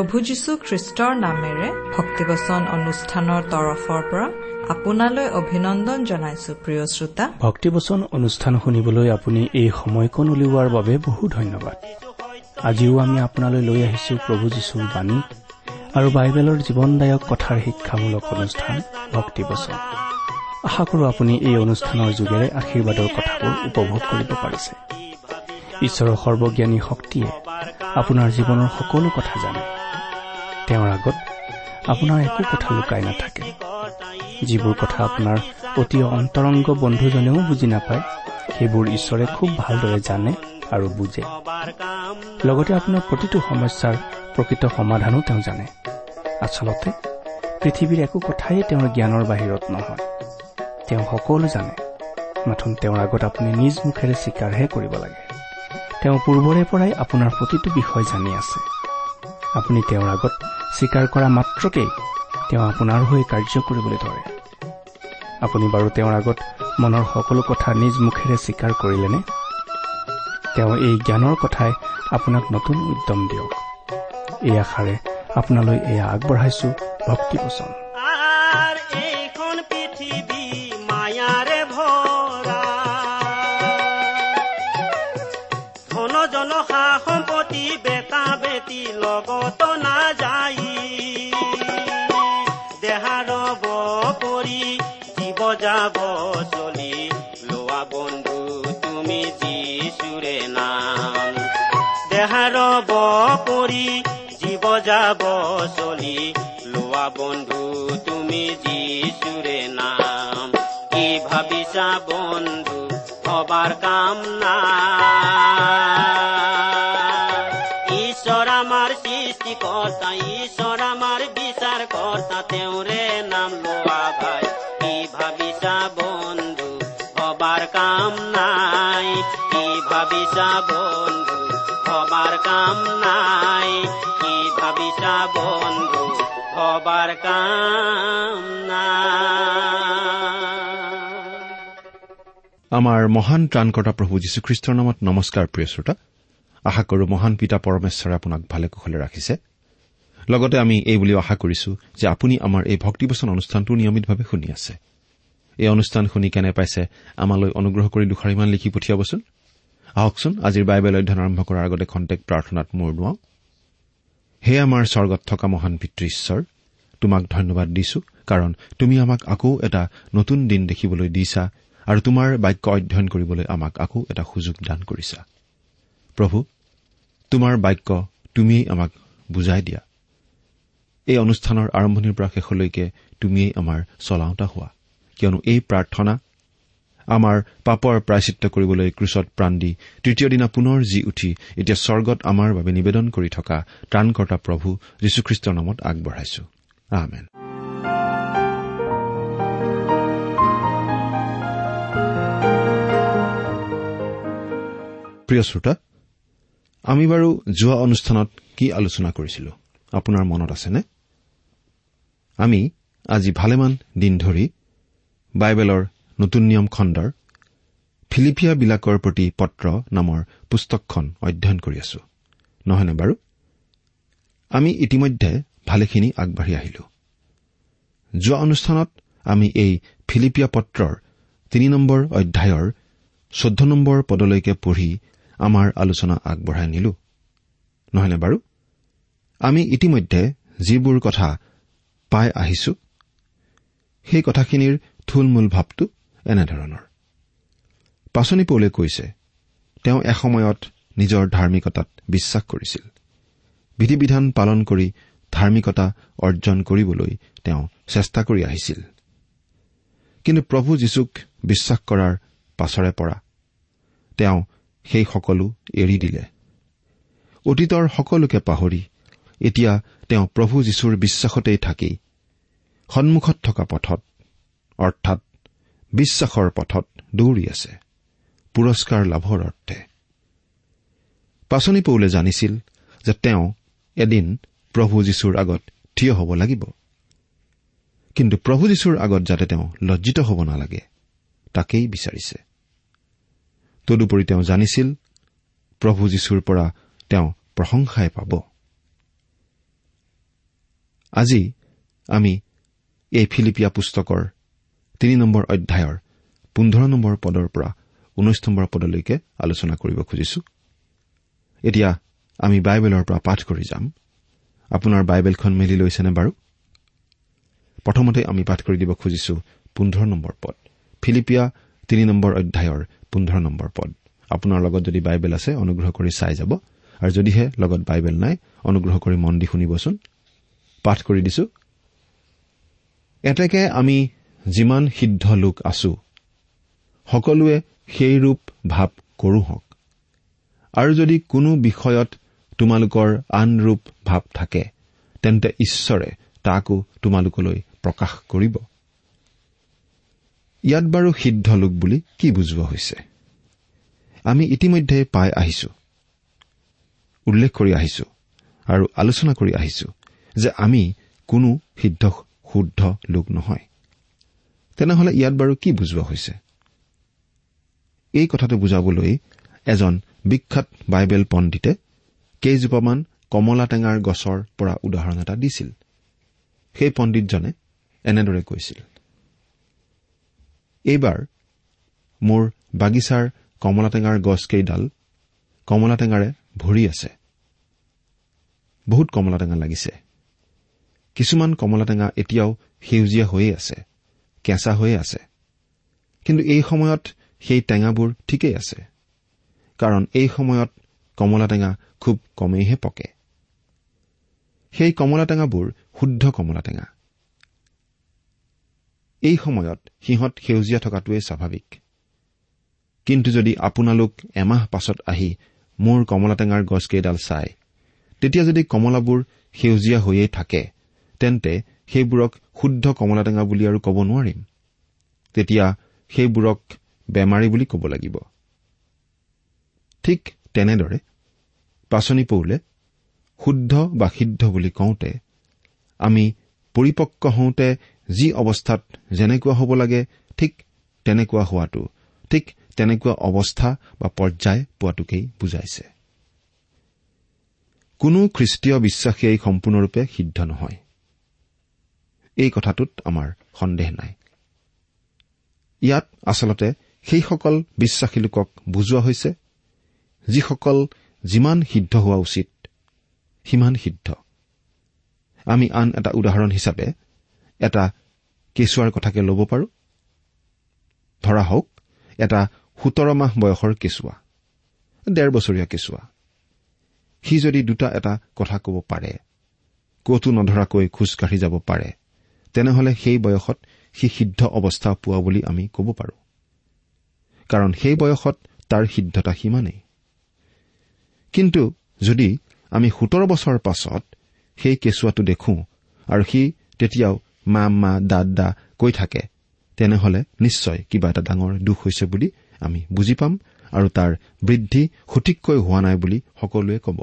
প্ৰভু যীশু খ্ৰীষ্টৰ নামেৰে ভক্তিবচন অনুষ্ঠানৰ তৰফৰ পৰা আপোনালৈ অভিনন্দন জনাইছো প্ৰিয় শ্ৰোতা। ভক্তিবচন অনুষ্ঠান শুনিবলৈ আপুনি এই সময়কণ উলিওৱাৰ বাবে বহু ধন্যবাদ। আজিও আমি আপোনালৈ লৈ আহিছো প্ৰভু যীশুৰ বাণী আৰু বাইবেলৰ জীৱনদায়ক কথাৰ শিক্ষামূলক অনুষ্ঠান ভক্তিবচন। আশা কৰো আপুনি এই অনুষ্ঠানৰ যোগেৰে আশীৰ্বাদৰ কথাবোৰ উপভোগ কৰিব পাৰিছে। ঈশ্বৰৰ সৰ্বজ্ঞানী শক্তিয়ে আপোনাৰ জীৱনৰ সকলো কথা জানে। তেওঁৰ আগত আপোনাৰ একো কথা লুকাই নাথাকে। যিবোৰ কথা আপোনাৰ অতি অন্তৰংগ বন্ধুজনেও বুজি নাপায় সেইবোৰ ঈশ্বৰে খুব ভালদৰে জানে আৰু বুজে। লগতে আপোনাৰ প্ৰতিটো সমস্যাৰ প্ৰকৃত সমাধানো তেওঁ জানে। আচলতে পৃথিৱীৰ একো কথাই তেওঁৰ জ্ঞানৰ বাহিৰত নহয়। তেওঁ সকলো জানে। মাথোন তেওঁৰ আগত আপুনি নিজ মুখেৰে স্বীকাৰহে কৰিব লাগে। তেওঁ পূৰ্বৰে পৰাই আপোনাৰ প্ৰতিটো বিষয় জানি আছে। আপুনি তেওঁৰ আগত স্বীকাৰ কৰা মাত্ৰকেই তেওঁ আপোনাৰ হৈ কাৰ্য কৰিবলৈ ধৰে। আপুনি বাৰু তেওঁৰ আগত মনৰ সকলো কথা নিজ মুখেৰে স্বীকাৰ কৰিলেনে? তেওঁ এই জ্ঞানৰ কথাই আপোনাক নতুন উদ্যম দিয়ক। এই আশাৰে আপোনালৈ এয়া আগবঢ়াইছো ভক্তিবচন লগত নাযায় দেহাৰ কৰি জীৱ যাব চলি। লোৱা বন্ধু, তুমি যিচুৰে নাম। দেহাৰ কৰি জীৱ যাব চলি। লোৱা বন্ধু, তুমি যিচুৰে নাম। কি ভাবিছা বন্ধু হবাৰ কাম না আমাৰ নাম ভাই। কি বন্ধু কাম নাই। কি বন্ধু কাম নাই। কি বন্ধু কাম আমাৰ মহান ত্ৰাণকৰ্তা প্ৰভু যীশুখ্ৰীষ্টৰ নামত নমস্কাৰ প্ৰিয় শ্ৰোতা। আশা কৰো মহান পিতা পৰমেশ্বৰে আপোনাক ভালে কুশলে ৰাখিছে। লগতে আমি এই বুলিও আশা কৰিছো যে আপুনি আমাৰ এই ভক্তিবচন অনুষ্ঠানটো নিয়মিতভাৱে শুনি আছে। এই অনুষ্ঠান শুনি কেনে পাইছে আমালৈ অনুগ্ৰহ কৰি দুষাৰিমান লিখি পঠিয়াবচোন। আহকচোন আজিৰ বাইবেল অধ্যয়ন আৰম্ভ কৰাৰ আগতে খন্তেক প্ৰাৰ্থনাত মূৰ নোৱাওঁ হে আমাৰ স্বৰ্গত থকা মহান পিতৃ ঈশ্বৰ তোমাক ধন্যবাদ দিছো কাৰণ তুমি আমাক আকৌ এটা নতুন দিন দেখিবলৈ দিছা আৰু তোমাৰ বাক্য অধ্যয়ন কৰিবলৈ আমাক আকৌ এটা সুযোগ দান কৰিছা। প্ৰভু তোমাৰ বাক্য তুমিয়েই আমাক বুজাই দিয়া। এই অনুষ্ঠানৰ আৰম্ভণিৰ পৰা শেষলৈকে তুমিয়েই আমাৰ চলাওঁতা হোৱা। কিয়নো এই প্ৰাৰ্থনা আমাৰ পাপৰ প্ৰায়চিত্ৰ কৰিবলৈ ক্ৰুচত প্ৰাণ দি তৃতীয় দিনা পুনৰ জি উঠি এতিয়া স্বৰ্গত আমাৰ বাবে নিবেদন কৰি থকা ত্ৰাণকৰ্তা প্ৰভু যীশুখ্ৰীষ্টৰ নামত আগবঢ়াইছো। প্ৰিয় শ্ৰোতা আমি বাৰু যোৱা অনুষ্ঠানত কি আলোচনা কৰিছিলো? আপোনাৰ মনত আছেনে? আমি আজি ভালেমান দিন ধৰি বাইবেলৰ নতুন নিয়ম খণ্ডৰ ফিলিপিয়াবিলাকৰ প্ৰতি পত্ৰ নামৰ পুস্তকখন অধ্যয়ন কৰি আছো। নহয়নে বাৰু? আমি ইতিমধ্যে ভালেখিনি আগবাঢ়ি আহিলো। যোৱা অনুষ্ঠানত আমি এই ফিলিপিয়া পত্ৰৰ তিনি নম্বৰ অধ্যায়ৰ চৈধ্য নম্বৰ পদলৈকে পঢ়ি আমাৰ আলোচনা আগবঢ়াই নিলো। নহয়নে বাৰু? আমি ইতিমধ্যে যিবোৰ কথা পাই আহিছো। সেই কথাখিনিৰ থুলমূল ভাৱটো এনেধৰণৰ। পাচনি পৌলে কৈছে তেওঁ এসময়ত নিজৰ ধাৰ্মিকতাত বিশ্বাস কৰিছিল। বিধি বিধান পালন কৰি ধাৰ্মিকতা অৰ্জন কৰিবলৈ তেওঁ চেষ্টা কৰি আহিছিল। কিন্তু প্ৰভু যীশুক বিশ্বাস কৰাৰ পাছৰে পৰা তেওঁ সেই সকলো এৰি দিলে। অতীতৰ সকলোকে পাহৰি এতিয়া তেওঁ প্ৰভু যীশুৰ বিশ্বাসতেই থাকি সন্মুখত থকা পথত অৰ্থাৎ বিশ্বাসৰ পথত দৌৰি আছে পুৰস্কাৰ লাভৰ অৰ্থে। পাচনি পৌলে জানিছিল যে তেওঁ এদিন প্ৰভু যীশুৰ আগত থিয় হ'ব লাগিব। কিন্তু প্ৰভু যীশুৰ আগত যাতে তেওঁ লজ্জিত হ'ব নালাগে তাকেই বিচাৰিছে। তদুপৰি তেওঁ জানিছিল প্ৰভু যীশুৰ পৰা তেওঁ প্ৰশংসাই পাব। আজি আমি এই ফিলিপিয়া পুস্তকৰ তিনি নম্বৰ অধ্যায়ৰ পোন্ধৰ নম্বৰ পদৰ পৰা ঊনৈশ নম্বৰ পদলৈকে আলোচনা কৰিব খুজিছো। এতিয়া আমি বাইবেলৰ পৰা পাঠ কৰি যাম। আপোনাৰ বাইবেলখন মেলি লৈছেনে বাৰু? প্ৰথমতে আমি পাঠ কৰি দিব খুজিছো পোন্ধৰ নম্বৰ পদ। ফিলিপিয়া তিনি নম্বৰ অধ্যায়ৰ পোন্ধৰ নম্বৰ পদ। আপোনাৰ লগত যদি বাইবেল আছে অনুগ্ৰহ কৰি চাই যাব। আৰু যদিহে লগত বাইবেল নাই অনুগ্ৰহ কৰি মন দি শুনিবচোন। পাঠ কৰি দিছো। এতেকে আমি যিমান সিদ্ধ লোক আছো সকলোৱে সেই ৰূপ ভাৱ কৰো হওক। আৰু যদি কোনো বিষয়ত তোমালোকৰ আন ৰূপ ভাৱ থাকে তেন্তে ঈশ্বৰে তাকো তোমালোকলৈ প্ৰকাশ কৰিব। ইয়াত বাৰু সিদ্ধ লোক বুলি কি বুজোৱা হৈছে? আমি ইতিমধ্যে পাই আহিছো উল্লেখ কৰি আহিছো আৰু আলোচনা কৰি আহিছো। যে আমি কোনো সিদ্ধ শুদ্ধ লোক নহয়। তেনেহলে ইয়াত বাৰু কি বুজোৱা হৈছে? এই কথাটো বুজাবলৈ এজন বিখ্যাত বাইবেল পণ্ডিতে কেইজোপামান কমলা টেঙাৰ গছৰ পৰা উদাহৰণ এটা দিছিল। সেই পণ্ডিতজনে এনেদৰে কৈছিল এইবাৰ মোৰ বাগিচাৰ কমলা টেঙাৰ গছকেইডাল কমলা টেঙাৰে ভৰি আছে। বহুত কমলা টেঙা লাগিছে। কিছুমান কমলা টেঙা এতিয়াও সেউজীয়া হৈয়ে আছে কেঁচা হৈয়ে আছে। কিন্তু এই সময়ত সেই টেঙাবোৰ ঠিকেই আছে কাৰণ এই সময়ত কমলা টেঙা খুব কমেইহে পকে। সেই কমলা টেঙাবোৰ শুদ্ধ কমলা টেঙা। এই সময়ত সিহঁত সেউজীয়া থকাটোৱেই স্বাভাৱিক। কিন্তু যদি আপোনালোক এমাহ পাছত আহি মোৰ কমলা টেঙাৰ গছকেইডাল চায় তেতিয়া যদি কমলাবোৰ সেউজীয়া হৈয়ে থাকে তেন্তে সেইবোৰক শুদ্ধ কমলা টেঙা বুলি আৰু ক'ব নোৱাৰিম। তেতিয়া সেইবোৰক বেমাৰী বুলি ক'ব লাগিব। ঠিক তেনেদৰে পাচনি পৌলে শুদ্ধ বা সিদ্ধ বুলি কওঁতে আমি পৰিপক্ক হওঁতে যি অৱস্থাত যেনেকুৱা হ'ব লাগে ঠিক তেনেকুৱা হোৱাটো ঠিক তেনেকুৱা অৱস্থা বা পৰ্যায় পোৱাটোকেই বুজাইছে। কোনো খ্ৰীষ্টীয় বিশ্বাসীয়ে সম্পূৰ্ণৰূপে সিদ্ধ নহয়। এই কথাটোত আমাৰ সন্দেহ নাই। ইয়াত আচলতে সেইসকল বিশ্বাসী লোকক বুজোৱা হৈছে যিসকল যিমান সিদ্ধ হোৱা উচিত সিমান সিদ্ধ। আমি আন এটা উদাহৰণ হিচাপে এটা কেঁচুৱাৰ কথাকে ল'ব পাৰো। ধৰা হওক এটা সোতৰ মাহ বয়সৰ কেঁচুৱা ডেৰ বছৰীয়া কেঁচুৱা। সি যদি দুটা এটা কথা ক'ব পাৰে কতো নধৰাকৈ খোজকাঢ়ি যাব পাৰে তেনেহলে সেই বয়সত সি সিদ্ধ অৱস্থা পোৱা বুলি আমি ক'ব পাৰো। কাৰণ সেই বয়সত তাৰ সিদ্ধতা সিমানেই। কিন্তু যদি আমি সোতৰ বছৰ পাছত সেই কেঁচুৱাটো দেখো আৰু সি তেতিয়াও মা মা দা দা কৈ থাকে তেনেহলে নিশ্চয় কিবা এটা ডাঙৰ দুখ হৈছে বুলি আমি বুজি পাম আৰু তাৰ বৃদ্ধি সঠিককৈ হোৱা নাই বুলি সকলোৱে ক'ব।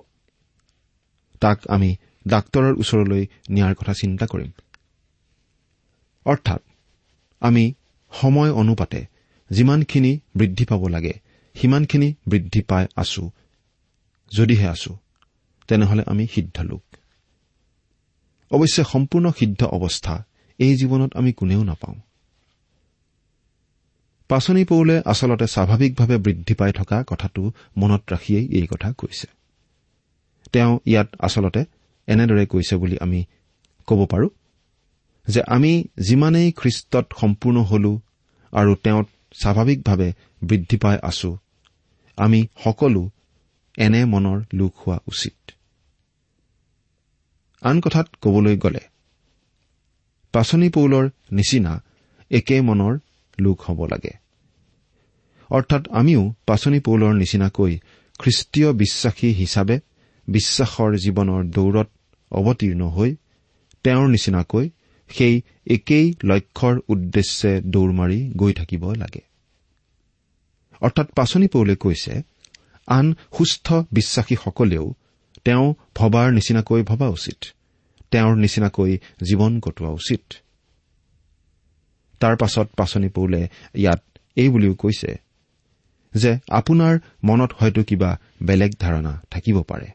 তাক আমি ডাক্তৰৰ ওচৰলৈ নিয়াৰ কথা চিন্তা কৰিম। অৰ্থাৎ আমি সময় অনুপাতে যিমানখিনি বৃদ্ধি পাব লাগে সিমানখিনি বৃদ্ধি পাই আছো যদিহে আছো তেনেহলে আমি সিদ্ধ লোক। অৱশ্যে সম্পূৰ্ণ সিদ্ধ অৱস্থা এই জীৱনত আমি কোনেও নাপাওঁ। পাচনি পৌলে আচলতে স্বাভাৱিকভাৱে বৃদ্ধি পাই থকা কথাটো মনত ৰাখিয়েই এই কথা কৈছে। তেওঁ ইয়াত আচলতে এনেদৰে কৈছে বুলি আমি ক'ব পাৰো। যে আমি যিমানেই খ্ৰীষ্টত সম্পূৰ্ণ হলো আৰু তেওঁত স্বাভাৱিকভাৱে বৃদ্ধি পাই আছো আমি সকলো এনে মনৰ লোক হোৱা উচিত। আন কথাত কবলৈ গ'লে পাচনি পৌলৰ নিচিনা একে মনৰ লোক হ'ব লাগে। অৰ্থাৎ আমিও পাচনি পৌলৰ নিচিনাকৈ খ্ৰীষ্টীয় বিশ্বাসী হিচাপে বিশ্বাসৰ জীৱনৰ দৌৰত অৱতীৰ্ণ হৈ তেওঁৰ নিচিনাকৈ সেই একেই লক্ষ্যৰ উদ্দেশ্যে দৌৰ মাৰি গৈ থাকিব লাগে। অৰ্থাৎ পাচনি পৌলে কৈছে আন সুস্থ বিশ্বাসীসকলেও তেওঁ ভবাৰ নিচিনাকৈ ভবা উচিত। তেওঁৰ নিচিনাকৈ জীৱন কটোৱা উচিত। তাৰ পাছত পাচনি পৌলে ইয়াত এই বুলিও কৈছে যে আপোনাৰ মনত হয়তো কিবা বেলেগ ধাৰণা থাকিব পাৰে।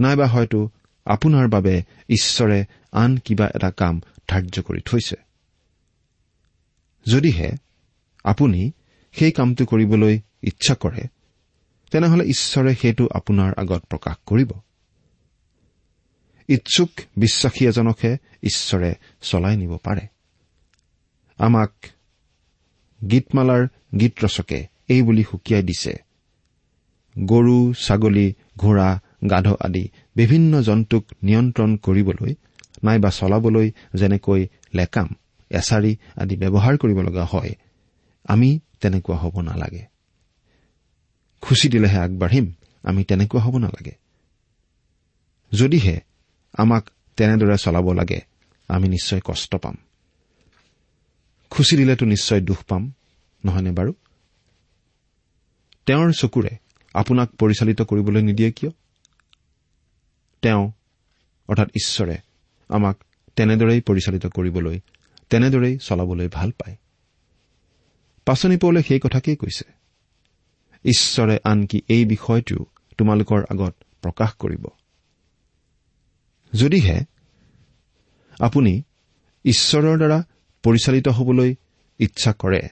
নাইবা হয়তো আপোনাৰ বাবে ঈশ্বৰে আন কিবা এটা কাম ধাৰ্য কৰি থৈছে। যদিহে আপুনি সেই কামটো কৰিবলৈ ইচ্ছা কৰে তেনেহলে ঈশ্বৰে সেইটো আপোনাৰ আগত প্ৰকাশ কৰিব। ইচ্ছুক বিশ্বাসী এজনকহে ঈশ্বৰে চলাই নিব পাৰে। আমাক গীতমালাৰ গীত ৰচকে এই বুলি সুকীয়াই দিছে গৰু ছাগলী ঘোঁৰা গাধ আদি বিভিন্ন জন্তুক নিয়ন্ত্ৰণ কৰিবলৈ নাইবা চলাবলৈ যেনেকৈ লেকাম এছাৰি আদি ব্যৱহাৰ কৰিব লগা হয় আমি তেনেকুৱা হ'ব নালাগে। খুচি দিলেহে আগবাঢ়িম আমি তেনেকুৱা হ'ব নালাগে। যদিহে আমাক তেনেদৰে চলাব লাগে আমি নিশ্চয় কষ্ট পাম। খুচি দিলেতো নিশ্চয় দুখ পাম নহয়নে বাৰু? তেওঁৰ চকুৰে আপোনাক পৰিচালিত কৰিবলৈ নিদিয়ে কিয়? তেওঁ অৰ্থাৎ ঈশ্বৰে আমাক তেনেদৰেই পৰিচালিত কৰিবলৈ তেনেদৰেই চলাবলৈ ভাল পায়। পাচনি পৌলে সেই কথাকেই কৈছে ঈশ্বৰে আনকি এই বিষয়টো তোমালোকৰ আগত প্ৰকাশ কৰিব। যদিহে আপুনি ঈশ্বৰৰ দ্বাৰা পৰিচালিত হবলৈ ইচ্ছা কৰে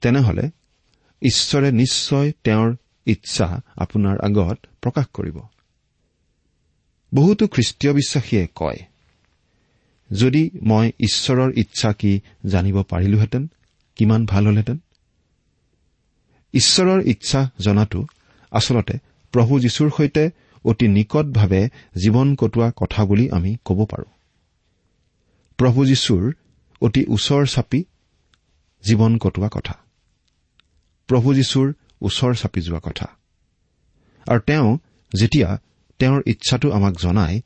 তেনেহলে ঈশ্বৰে নিশ্চয় তেওঁৰ ইচ্ছা আপোনাৰ আগত প্ৰকাশ কৰিব। বহুতো খ্ৰীষ্টীয় বিশ্বাসীয়ে কয় যদি মই ঈশ্বৰৰ ইচ্ছা কি জানিব পাৰিলোহেঁতেন কিমান ভাল হলহেঁতেন? ঈশ্বৰৰ ইচ্ছা জনাটো আচলতে প্ৰভু যীশুৰ সৈতে অতি নিকটভাৱে জীৱন কটোৱা কথা বুলি আমি ক'ব পাৰোঁ। প্ৰভু যীশুৰ অতি ওচৰ চাপি জীৱন কটোৱা কথা। প্ৰভু যীশুৰ ওচৰ চাপি যোৱা কথা। আৰু তেওঁ যেতিয়া তেওঁৰ ইচ্ছাটো আমাক জনায়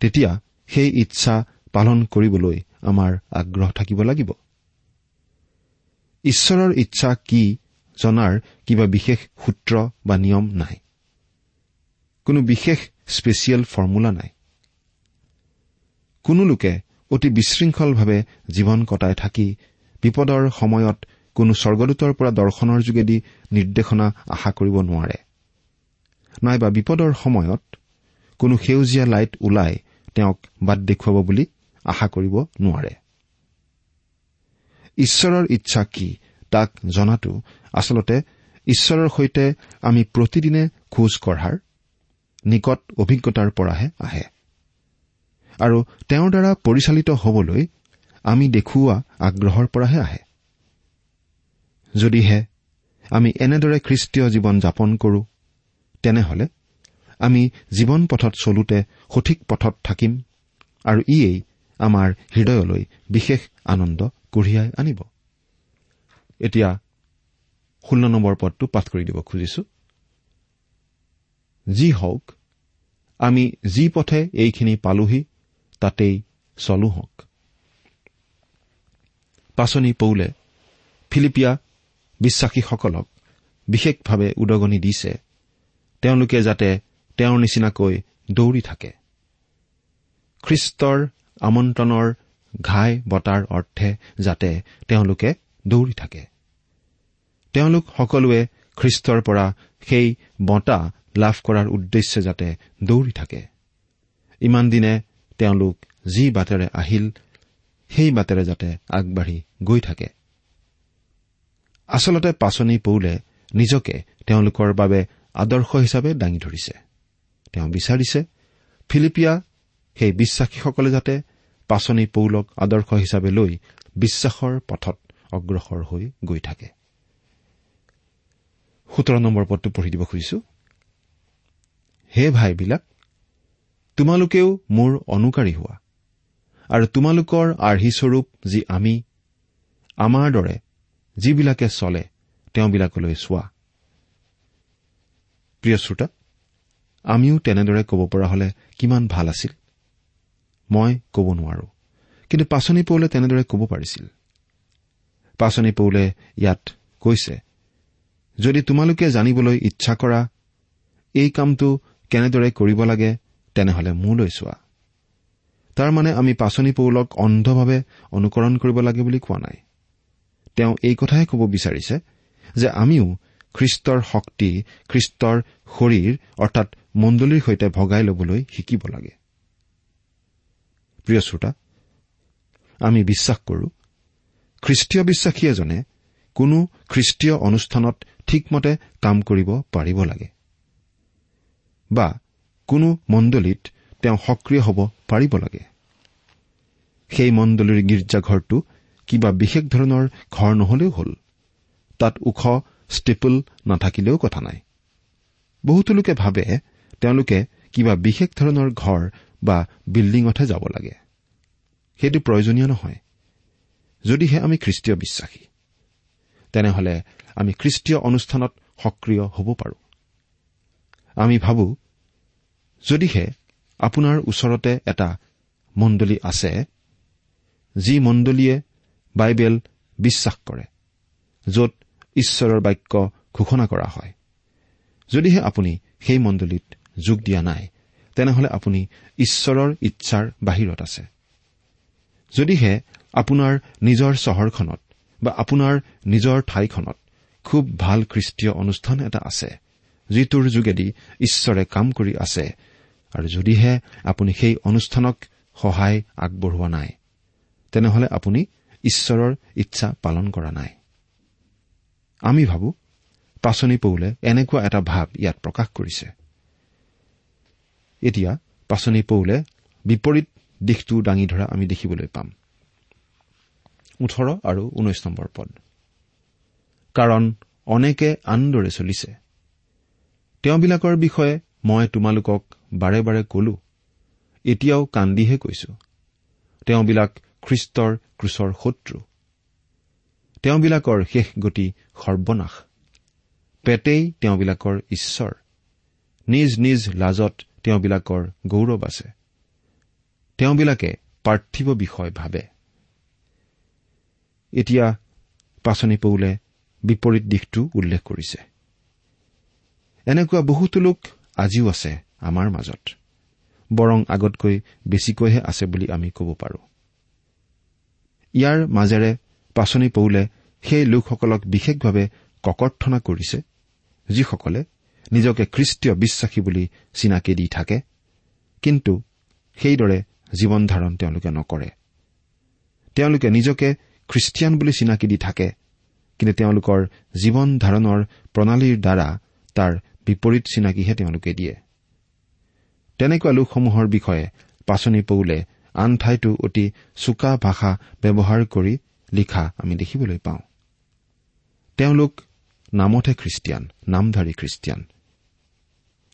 তেতিয়া সেই ইচ্ছা পালন কৰিবলৈ আমাৰ আগ্ৰহ থাকিব লাগিব। ঈশ্বৰৰ ইচ্ছা কি জনাৰ কিবা বিশেষ সূত্ৰ বা নিয়ম নাই। কোনো বিশেষ স্পেচিয়েল ফৰ্মুলা নাই। কোনো লোকে অতি বিশৃংখলভাৱে জীৱন কটাই থাকি বিপদৰ সময়ত কোনো স্বৰ্গদূতৰ পৰা দৰ্শনৰ যোগেদি নিৰ্দেশনা আশা কৰিব নোৱাৰে। নাইবা বিপদৰ সময়ত কোনো সেউজীয়া লাইট ওলাই তেওঁক বাট দেখুৱাব বুলি আশা কৰিব নোৱাৰে। ঈশ্বৰৰ ইচ্ছা কি তাক জনাটো আচলতে ঈশ্বৰৰ সৈতে আমি প্ৰতিদিনে খোজ কঢ়াৰ নিকট অভিজ্ঞতাৰ পৰাহে আহে। আৰু তেওঁৰ দ্বাৰা পৰিচালিত হবলৈ আমি দেখুওৱা আগ্ৰহৰ পৰাহে আহে। যদিহে আমি এনেদৰে খ্ৰীষ্টীয় জীৱন যাপন কৰো তেনেহলে আমি জীৱন পথত চলোতে সঠিক পথত থাকিম আৰু ইয়েই আমাৰ হৃদয়লৈ বিশেষ আনন্দ কঢ়িয়াই আনিব। এতিয়া ষোল্ল নম্বৰ পদটো পাঠ কৰি দিব খুজিছো। যি হওক আমি যি পথে এইখিনি পালোহি তাতেই চলো হওক। পাচনি পৌলে ফিলিপিয়া বিশ্বাসীসকলক বিশেষভাৱে উদগনি দিছে। তেওঁলোকে যাতে তেওঁৰ নিচিনাকৈ দৌৰি থাকে। খ্ৰীষ্টৰ আমন্ত্ৰণৰ ঘাই বটাৰ অৰ্থে যাতে তেওঁলোকে দৌৰি থাকে। তেওঁলোক সকলোৱে খ্ৰীষ্টৰ পৰা সেই বঁটা লাভ কৰাৰ উদ্দেশ্যে যাতে দৌৰি থাকে। ইমান দিনে তেওঁলোক যি বাটেৰে আহিল সেই বাটেৰে যাতে আগবাঢ়ি গৈ থাকে। আচলতে পাচনি পৌলে নিজকে তেওঁলোকৰ বাবে আদৰ্শ হিচাপে দাঙি ধৰিছে। তেওঁ বিচাৰিছে ফিলিপিয়া সেই বিশ্বাসীসকলে যাতে পাচনি পৌলক আদৰ্শ হিচাপে লৈ বিশ্বাসৰ পথত অগ্ৰসৰ হৈ গৈ থাকে। হে ভাইবিলাক তোমালোকেও মোৰ অনুকাৰী হোৱা আৰু তোমালোকৰ আৰ্হিস্বৰূপ যি আমি আমাৰ দৰে যিবিলাকে চলে তেওঁবিলাকলৈ চোৱা। প্ৰিয় শ্ৰোতা আমিও তেনেদৰে ক'ব পৰা হলে কিমান ভাল আছিল? মই ক'ব নোৱাৰো। কিন্তু পাচনি পৌলে তেনেদৰে ক'ব পাৰিছিল। পাচনি পৌলে ইয়াত কৈছে যদি তোমালোকে জানিবলৈ ইচ্ছা কৰা এই কামটো কেনেদৰে কৰিব লাগে তেনেহলে মোলৈ চোৱা। তাৰমানে আমি পাচনি পৌলক অন্ধভাৱে অনুকৰণ কৰিব লাগে বুলি কোৱা নাই। তেওঁ এই কথাহে ক'ব বিচাৰিছে যে আমিও খ্ৰীষ্টৰ শক্তি খ্ৰীষ্টৰ শৰীৰ অৰ্থাৎ মণ্ডলীৰ সৈতে ভগাই ল'বলৈ শিকিব লাগে। প্ৰিয় শ্ৰোতা আমি বিশ্বাস কৰো খ্ৰীষ্টীয় বিশ্বাসী এজনে কোনো খ্ৰীষ্টীয় অনুষ্ঠানত ঠিকমতে কাম কৰিব পাৰিব লাগে বা কোনো মণ্ডলীত তেওঁ সক্ৰিয় হ'ব পাৰিব লাগে। সেই মণ্ডলীৰ গীৰ্জাঘৰটো কিবা বিশেষ ধৰণৰ ঘৰ নহলেও হ'ল। তাত ওখ ষ্টেপল নাথাকিলেও কথা নাই। বহুতো লোকে ভাবে তেওঁলোকে কিবা বিশেষ ধৰণৰ ঘৰ বা বিল্ডিঙতহে যাব লাগে। সেইটো প্ৰয়োজনীয় নহয়। যদিহে আমি খ্ৰীষ্টীয় বিশ্বাসী তেনেহলে আমি খ্ৰীষ্টীয় অনুষ্ঠানত সক্ৰিয় হ'ব পাৰোঁ। আমি ভাবো যদিহে আপোনাৰ ওচৰতে এটা মণ্ডলী আছে যি মণ্ডলীয়ে বাইবেল বিশ্বাস কৰে য'ত ঈশ্বৰৰ বাক্য ঘোষণা কৰা হয়। যদিহে আপুনি সেই মণ্ডলীত যোগ দিয়া নাই তেনেহলে আপুনি ঈশ্বৰৰ ইচ্ছাৰ বাহিৰত আছে। যদিহে আপোনাৰ নিজৰ চহৰখনত বা আপোনাৰ নিজৰ ঠাইখনত খুব ভাল খ্ৰীষ্টীয় অনুষ্ঠান এটা আছে যিটোৰ যোগেদি ঈশ্বৰে কাম কৰি আছে আৰু যদিহে আপুনি সেই অনুষ্ঠানক সহায় আগবঢ়োৱা নাই তেনেহলে আপুনি ঈশ্বৰৰ ইচ্ছা পালন কৰা নাই। আমি ভাবো পাচনি পৌলে এনেকুৱা এটা ভাৱ ইয়াত প্ৰকাশ কৰিছে। এতিয়া পাচনি পৌলে বিপৰীত দিশটো দাঙি ধৰা আমি দেখিবলৈ পাম। ওঠৰ আৰু ঊনৈশ নম্বৰ পদ। কাৰণ অনেকে আনদৰে চলিছে। তেওঁবিলাকৰ বিষয়ে মই তোমালোকক বাৰে বাৰে কলো এতিয়াও কান্দিহে কৈছো। তেওঁবিলাক খ্ৰীষ্টৰ ক্ৰুচৰ শত্ৰু। তেওঁবিলাকৰ শেষ গতি সৰ্বনাশ। পেটেই তেওঁবিলাকৰ ঈশ্বৰ। নিজ নিজ লাজত তেওঁবিলাকৰ গৌৰৱ আছে। তেওঁবিলাকে পাৰ্থিৱ বিষয় ভাবে। এতিয়া পাচনি পৌলে বিপৰীত দিশটো উল্লেখ কৰিছে। এনেকুৱা বহুতো লোক আজিও আছে আমাৰ মাজত। বৰং আগতকৈ বেছিকৈহে আছে বুলি আমি ক'ব পাৰো। ইয়াৰ মাজেৰে পাচনি পৌলে সেই লোকসকলক বিশেষভাৱে ককৰ্থনা কৰিছে যিসকলে নিজকে খ্ৰীষ্টীয় বিশ্বাসী বুলি চিনাকি দি থাকে কিন্তু সেইদৰে জীৱন ধাৰণ তেওঁলোকে নকৰে। তেওঁলোকে নিজকে খ্ৰীষ্টিয়ান বুলি চিনাকি দি থাকে কিন্তু তেওঁলোকৰ জীৱন ধাৰণৰ প্ৰণালীৰ দ্বাৰা তাৰ বিপৰীত চিনাকিহে তেওঁলোকে দিয়ে। তেনেকুৱা লোকসমূহৰ বিষয়ে পাচনি পৌলে আন ঠাইতো অতি চোকা ভাষা ব্যৱহাৰ কৰি লিখা আমি দেখিবলৈ পাওঁ। তেওঁলোক নামতহে খ্ৰীষ্টিয়ান নামধাৰী খ্ৰীষ্টিয়ান।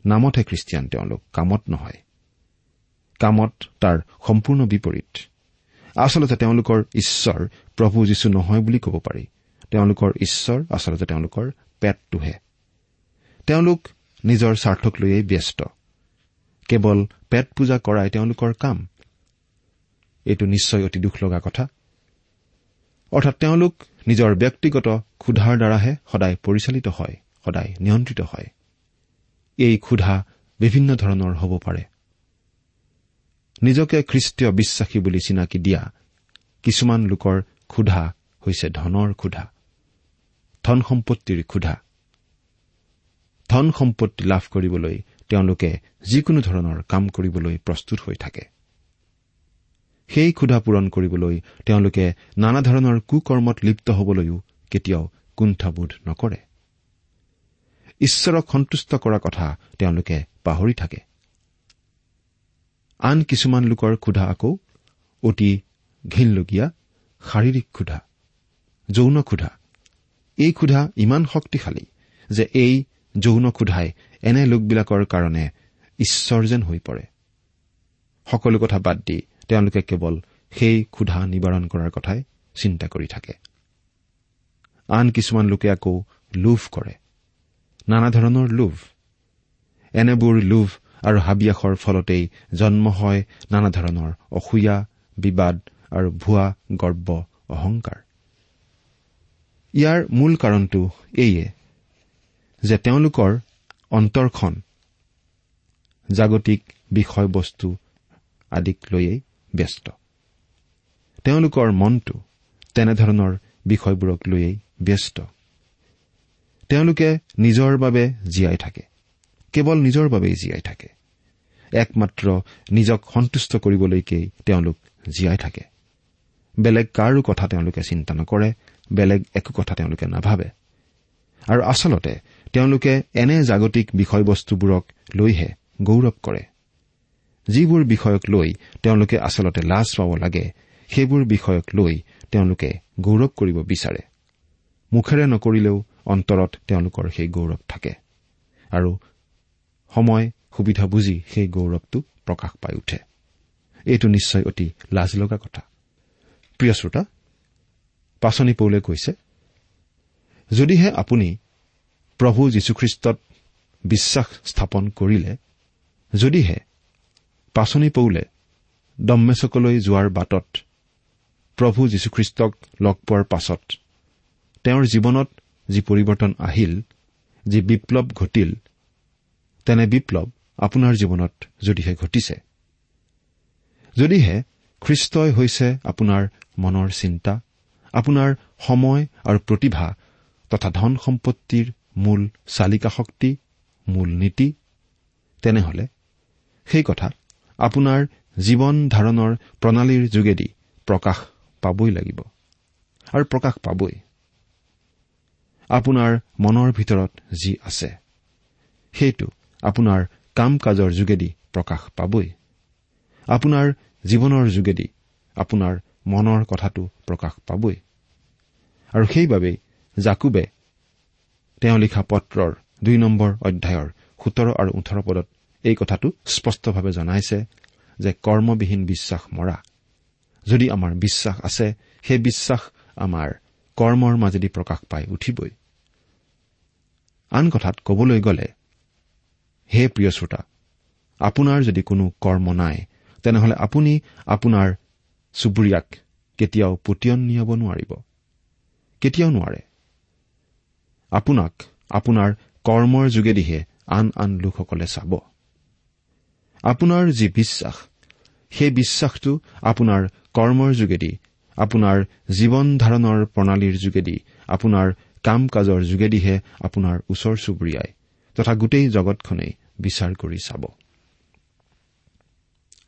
নামতহে খ্ৰীষ্টিয়ান তেওঁলোক কামত নহয়। কামত তাৰ সম্পূৰ্ণ বিপৰীত। আচলতে তেওঁলোকৰ ঈশ্বৰ প্ৰভু যীশু নহয় বুলি ক'ব পাৰি। তেওঁলোকৰ ঈশ্বৰ আচলতে তেওঁলোকৰ পেটটোহে। তেওঁলোক নিজৰ স্বাৰ্থক লৈয়েই ব্যস্ত। কেৱল পেট পূজা কৰাই তেওঁলোকৰ কাম। এইটো নিশ্চয় অতি দুখ লগা কথা। অৰ্থাৎ তেওঁলোক নিজৰ ব্যক্তিগত ক্ষুধাৰ দ্বাৰাহে সদায় পৰিচালিত হয় সদায় নিয়ন্ত্ৰিত হয়। এই ক্ষুধা বিভিন্ন ধৰণৰ হ'ব পাৰে। নিজকে খ্ৰীষ্টীয় বিশ্বাসী বুলি চিনাকি দিয়া কিছুমান লোকৰ ক্ষুধা হৈছে ধনৰ ক্ষুধা ধন সম্পত্তিৰ ক্ষুধা। ধন সম্পত্তি লাভ কৰিবলৈ তেওঁলোকে যিকোনো ধৰণৰ কাম কৰিবলৈ প্ৰস্তুত হৈ থাকে। সেই ক্ষুধা পূৰণ কৰিবলৈ তেওঁলোকে নানা ধৰণৰ কুকৰ্মত লিপ্ত হবলৈও কেতিয়াও কুণ্ঠাবোধ নকৰে। ঈশ্বৰক সন্তুষ্ট কৰা কথা তেওঁলোকে পাহৰি থাকে। আন কিছুমান লোকৰ ক্ষুধা আকৌ অতি ঘিনলগীয়া শাৰীৰিক ক্ষুধা যৌন ক্ষুধা। এই ক্ষুধা ইমান শক্তিশালী যে এই যৌন ক্ষুধাই এনে লোকবিলাকৰ কাৰণে ঈশ্বৰ যেন হৈ পৰে। সকলো কথা বাদ দি তেওঁলোকে কেৱল সেই ক্ষুধা নিবাৰণ কৰাৰ কথাই চিন্তা কৰি থাকে। আন কিছুমান লোকে আকৌ লোভ কৰে। নানা ধৰণৰ লোভ। এনেবোৰ লোভ আৰু হাবিয়াসৰ ফলতেই জন্ম হয় নানা ধৰণৰ অসূয়া বিবাদ আৰু ভুৱা গৰ্ব অহংকাৰ। ইয়াৰ মূল কাৰণটো এইয়ে যে তেওঁলোকৰ অন্তৰখন জাগতিক বিষয়বস্তু আদিক লৈয়েই ব্যস্ত। তেওঁলোকৰ মনটো তেনেধৰণৰ বিষয়বোৰক লৈয়েই ব্যস্ত। তেওঁলোকে নিজৰ বাবে জীয়াই থাকে। কেৱল নিজৰ বাবেই জীয়াই থাকে। একমাত্ৰ নিজক সন্তুষ্ট কৰিবলৈকেই তেওঁলোক জীয়াই থাকে। বেলেগ কাৰো কথা তেওঁলোকে চিন্তা নকৰে বেলেগ একো কথা তেওঁলোকে নাভাবে। আৰু আচলতে তেওঁলোকে এনে জাগতিক বিষয়বস্তুবোৰক লৈহে গৌৰৱ কৰে। যিবোৰ বিষয়ক লৈ তেওঁলোকে আচলতে লাজ পাব লাগে সেইবোৰ বিষয়ক লৈ তেওঁলোকে গৌৰৱ কৰিব বিচাৰে। মুখেৰে নকৰিলেও অন্তৰত তেওঁলোকৰ সেই গৌৰৱ থাকে। আৰু সময় সুবিধা বুজি সেই গৌৰৱটো প্ৰকাশ পাই উঠে। এইটো নিশ্চয় অতি লাজ লগা কথা। প্ৰিয় শ্ৰোতা পাচনি পৌলে কৈছে যদিহে আপুনি প্ৰভু যীশুখ্ৰীষ্টত বিশ্বাস স্থাপন কৰিলে যদিহে পাচনি পৌলে দম্মেচকলৈ যোৱাৰ বাটত প্ৰভু যীশুখ্ৰীষ্টক লগ পোৱাৰ পাছত তেওঁৰ জীৱনত যি পৰিৱৰ্তন আহিল যি বিপ্লৱ ঘটিল তেনে বিপ্লৱ আপোনাৰ জীৱনত যদিহে ঘটিছে। যদিহে খ্ৰীষ্টই হৈছে আপোনাৰ মনৰ চিন্তা আপোনাৰ সময় আৰু প্ৰতিভা তথা ধন সম্পত্তিৰ মূল চালিকা শক্তি মূল নীতি তেনেহলে সেই কথা আপোনাৰ জীৱন ধাৰণৰ প্ৰণালীৰ যোগেদি প্ৰকাশ পাবই লাগিব। আৰু প্ৰকাশ পাবই। আপোনাৰ মনৰ ভিতৰত যি আছে সেইটো আপোনাৰ কাম কাজৰ যোগেদি প্ৰকাশ পাবই। আপোনাৰ জীৱনৰ যোগেদি আপোনাৰ মনৰ কথাটো প্ৰকাশ পাবই। আৰু সেইবাবেই জাকুবে তেওঁ লিখা পত্ৰৰ দুই নম্বৰ অধ্যায়ৰ সোতৰ আৰু ওঠৰ পদত এই কথাটো স্পষ্টভাৱে জনাইছে যে কৰ্মবিহীন বিশ্বাস মৰা। যদি আমাৰ বিশ্বাস আছে সেই বিশ্বাস আমাৰ কৰ্মৰ মাজেদি প্ৰকাশ পাই উঠিবই। আন কথাত কবলৈ গ'লে হে প্ৰিয় শ্ৰোতা আপোনাৰ যদি কোনো কৰ্ম নাই তেনেহলে আপুনি আপোনাৰ চুবুৰীয়াক কেতিয়াও পুতিয়ন নিয়াব নোৱাৰিব। কেতিয়াও নোৱাৰে। আপোনাক আপোনাৰ কৰ্মৰ যোগেদিহে আন আন লোকসকলে চাব। আপোনাৰ যি বিশ্বাস সেই বিশ্বাসটো আপোনাৰ কৰ্মৰ যোগেদি আপোনাৰ জীৱন ধাৰণৰ প্ৰণালীৰ যোগেদি আপোনাৰ কাম কাজৰ যোগেদিহে আপোনাৰ ওচৰ চুবুৰীয়াই তথা গোটেই জগতখনেই বিচাৰ কৰি চাব।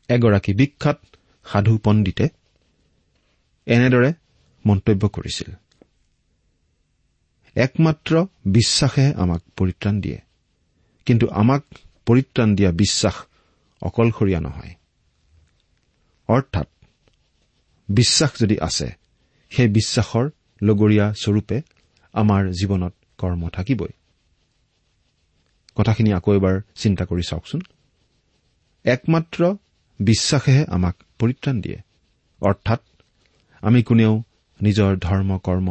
এগৰাকী বিখ্যাত সাধু পণ্ডিতে এনেদৰে মন্তব্য কৰিছিল। একমাত্ৰ বিশ্বাসেহে আমাক পৰিত্ৰাণ দিয়ে কিন্তু আমাক পৰিত্ৰাণ দিয়া বিশ্বাস অকলশৰীয়া নহয়। অৰ্থাৎ বিশ্বাস যদি আছে সেই বিশ্বাসৰ লগৰীয়া স্বৰূপে আমাৰ জীৱনত কৰ্ম থাকিবই। কথাখিনি আকৌ এবাৰ চিন্তা কৰি চাওকচোন। একমাত্ৰ বিশ্বাসেহে আমাক পৰিত্ৰাণ দিয়ে। অৰ্থাৎ আমি কোনেও নিজৰ ধৰ্ম কৰ্ম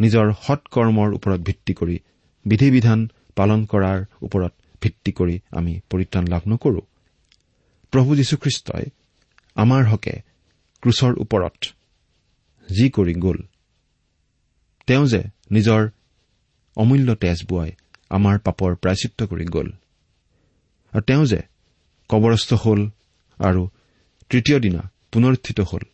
নিজৰ সৎকৰ্মৰ ওপৰত ভিত্তি কৰি বিধি বিধান পালন কৰাৰ ওপৰত ভিত্তি কৰি আমি পৰিত্ৰাণ লাভ নকৰো। প্ৰভু যীশুখ্ৰীষ্টই আমাৰ হকে ক্ৰুচৰ ওপৰত যি কৰি গ'ল তেওঁ যে নিজৰ অমূল্য তেজ বোৱাই আমাৰ পাপৰ প্ৰায়চিত্ৰ কৰি গ'ল। আৰু তেওঁ যে কবৰস্থ হ'ল আৰু তৃতীয় দিনা পুনৰুত্থিত হ'ল।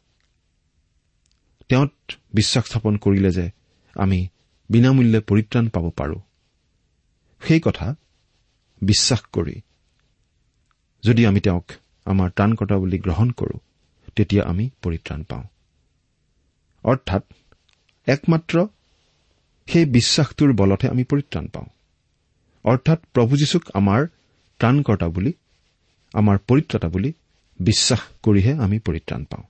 তেওঁত বিশ্বাস স্থাপন কৰিলে যে আমি বিনামূল্যে পৰিত্ৰাণ পাব পাৰোঁ। সেই কথা বিশ্বাস কৰি যদি আমি তেওঁক আমাৰ ত্ৰাণকৰ্তা বুলি গ্ৰহণ কৰোঁ তেতিয়া আমি পৰিত্ৰাণ পাওঁ। অৰ্থাৎ একমাত্ৰ সেই বিশ্বাসটোৰ বলতহে আমি পৰিত্ৰাণ পাওঁ। অৰ্থাৎ প্ৰভু যীশুক আমাৰ ত্ৰাণকৰ্তা বুলি আমাৰ পৰিত্ৰাতা বুলি বিশ্বাস কৰিহে আমি পৰিত্ৰাণ পাওঁ।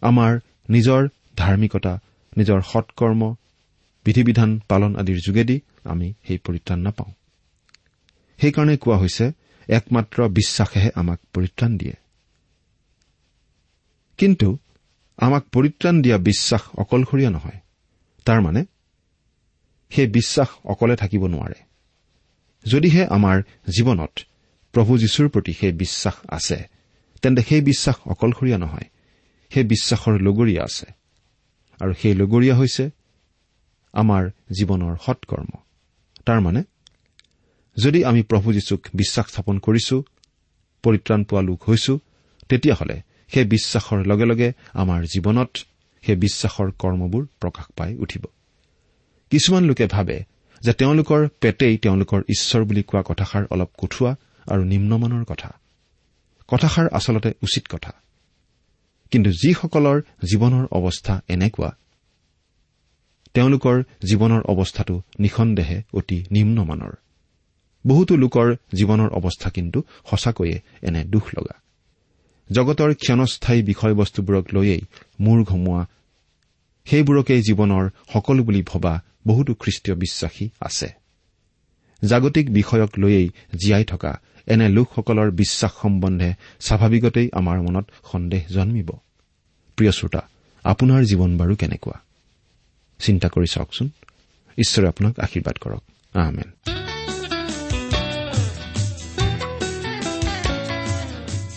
আমাৰ নিজৰ ধাৰ্মিকতা নিজৰ সৎকৰ্ম বিধি বিধান পালন আদিৰ যোগেদি আমি সেই পৰিত্ৰাণ নাপাওঁ। সেইকাৰণে কোৱা হৈছে একমাত্ৰ বিশ্বাসেহে আমাক পৰিত্ৰাণ দিয়ে। কিন্তু আমাক পৰিত্ৰাণ দিয়া বিশ্বাস অকলশৰীয়া নহয়। তাৰমানে সেই বিশ্বাস অকলে থাকিব নোৱাৰে। যদিহে আমাৰ জীৱনত প্ৰভু যীশুৰ প্ৰতি সেই বিশ্বাস আছে তেন্তে সেই বিশ্বাস অকলশৰীয়া নহয় সেই বিশ্বাসৰ লগৰীয়া আছে। আৰু সেই লগৰীয়া হৈছে আমাৰ জীৱনৰ সৎকৰ্ম। তাৰমানে যদি আমি প্ৰভু যীশুক বিশ্বাস স্থাপন কৰিছো পৰিত্ৰাণ পোৱা লোক হৈছো তেতিয়াহ'লে সেই বিশ্বাসৰ লগে লগে আমাৰ জীৱনত সেই বিশ্বাসৰ কৰ্মবোৰ প্ৰকাশ পাই উঠিব। কিছুমান লোকে ভাবে যে তেওঁলোকৰ পেটেই তেওঁলোকৰ ঈশ্বৰ বুলি কোৱা কথাষাৰ অলপ কঠোৱা আৰু নিম্নমানৰ কথা। কথাষাৰ আচলতে উচিত কথা। কিন্তু যিসকলৰ জীৱনৰ অৱস্থা এনেকুৱা তেওঁলোকৰ জীৱনৰ অৱস্থাটো নিঃসন্দেহে অতি নিম্নমানৰ। বহুতো লোকৰ জীৱনৰ অৱস্থা কিন্তু সঁচাকৈয়ে এনে দুখ লগা জগতৰ ক্ষণস্থায়ী বিষয়বস্তুবোৰক লৈয়েই মূৰ ঘমোৱা সেইবোৰকেই জীৱনৰ সকলো বুলি ভবা বহুতো খ্ৰীষ্টীয় বিশ্বাসী আছে। জাগতিক বিষয়ক লৈয়েই জীয়াই থকা এনে লোকসকলৰ বিশ্বাস সম্বন্ধে স্বাভাৱিকতেই আমাৰ মনত সন্দেহ জন্মিব। প্ৰিয় শ্ৰোতা আপোনাৰ জীৱন বাৰু কেনেকুৱা? চিন্তা কৰি চাওকচোন। ঈশ্বৰে আপোনাক আশীৰ্বাদ কৰক।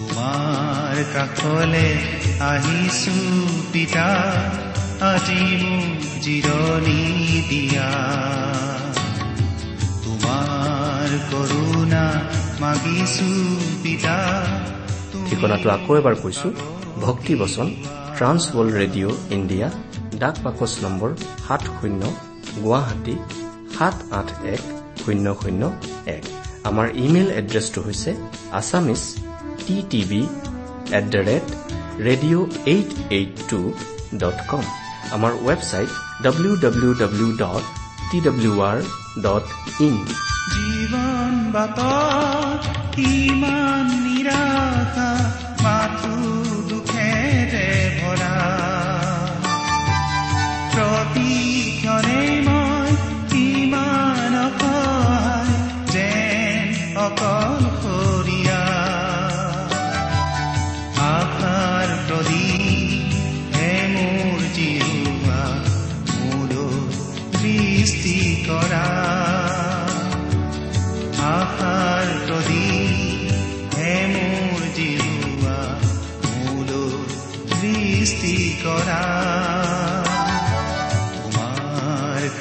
তোমাৰ কাষলে আহিছো পিতা আজি মোক জিৰণি দিয়া। তোমাৰ কৰোণা মাগিছো পিতা ঠিকনাটো আকৌ এবাৰ কৈছো ভক্তিবচন ট্ৰান্স ৱৰ্ল্ড ৰেডিঅ' ইণ্ডিয়া ডাক বাকচ নম্বৰ সাত শূন্য গুৱাহাটী সাত আঠ এক শূন্য শূন্য এক। আমাৰ ইমেইল এড্ৰেছটো হৈছে Assamese T TV at the rate radio' eight eight two dot com আমাৰ website W W W dot T W R dot in জীৱন বাটত ইমান নিৰাশা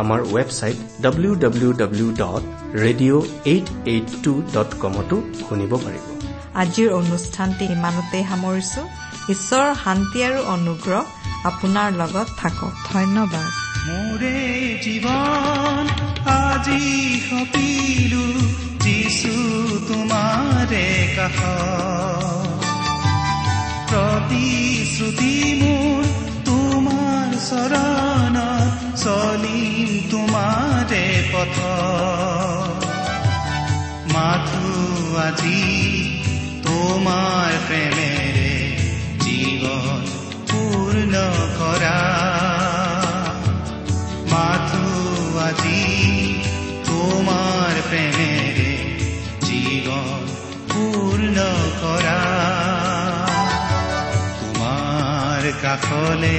আমাৰ website W W W dot radio' eight eight two dot কমতো শুনিব পাৰিব। আজিৰ অনুষ্ঠানটি ইমানতেই সামৰিছো। ঈশ্বৰৰ শান্তি আৰু অনুগ্ৰহ আপোনাৰ লগত থাকক। ধন্যবাদ। মোৰে জীৱন আজি সপিলো যিছু তোমাৰে কাষ প্ৰতিশ্ৰুতি মোৰ তোমাৰ চৰণত চলিম তোমাৰে পথ। মাথো আজি তোমাৰ প্ৰেমেৰে জীৱন পূৰ্ণ কৰা। মাথো আজি তোমাৰ প্ৰেমেৰে জীৱন পূৰ্ণ কৰা। তোমাৰ কাষলে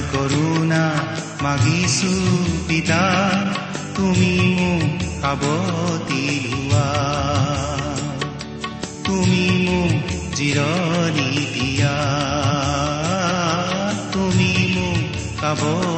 কৰোণা মাগিছো পিতা তুমি মোক কাবতি লোৱা। তুমি মোক জিৰণি দিয়া। তুমি মোক লোৱা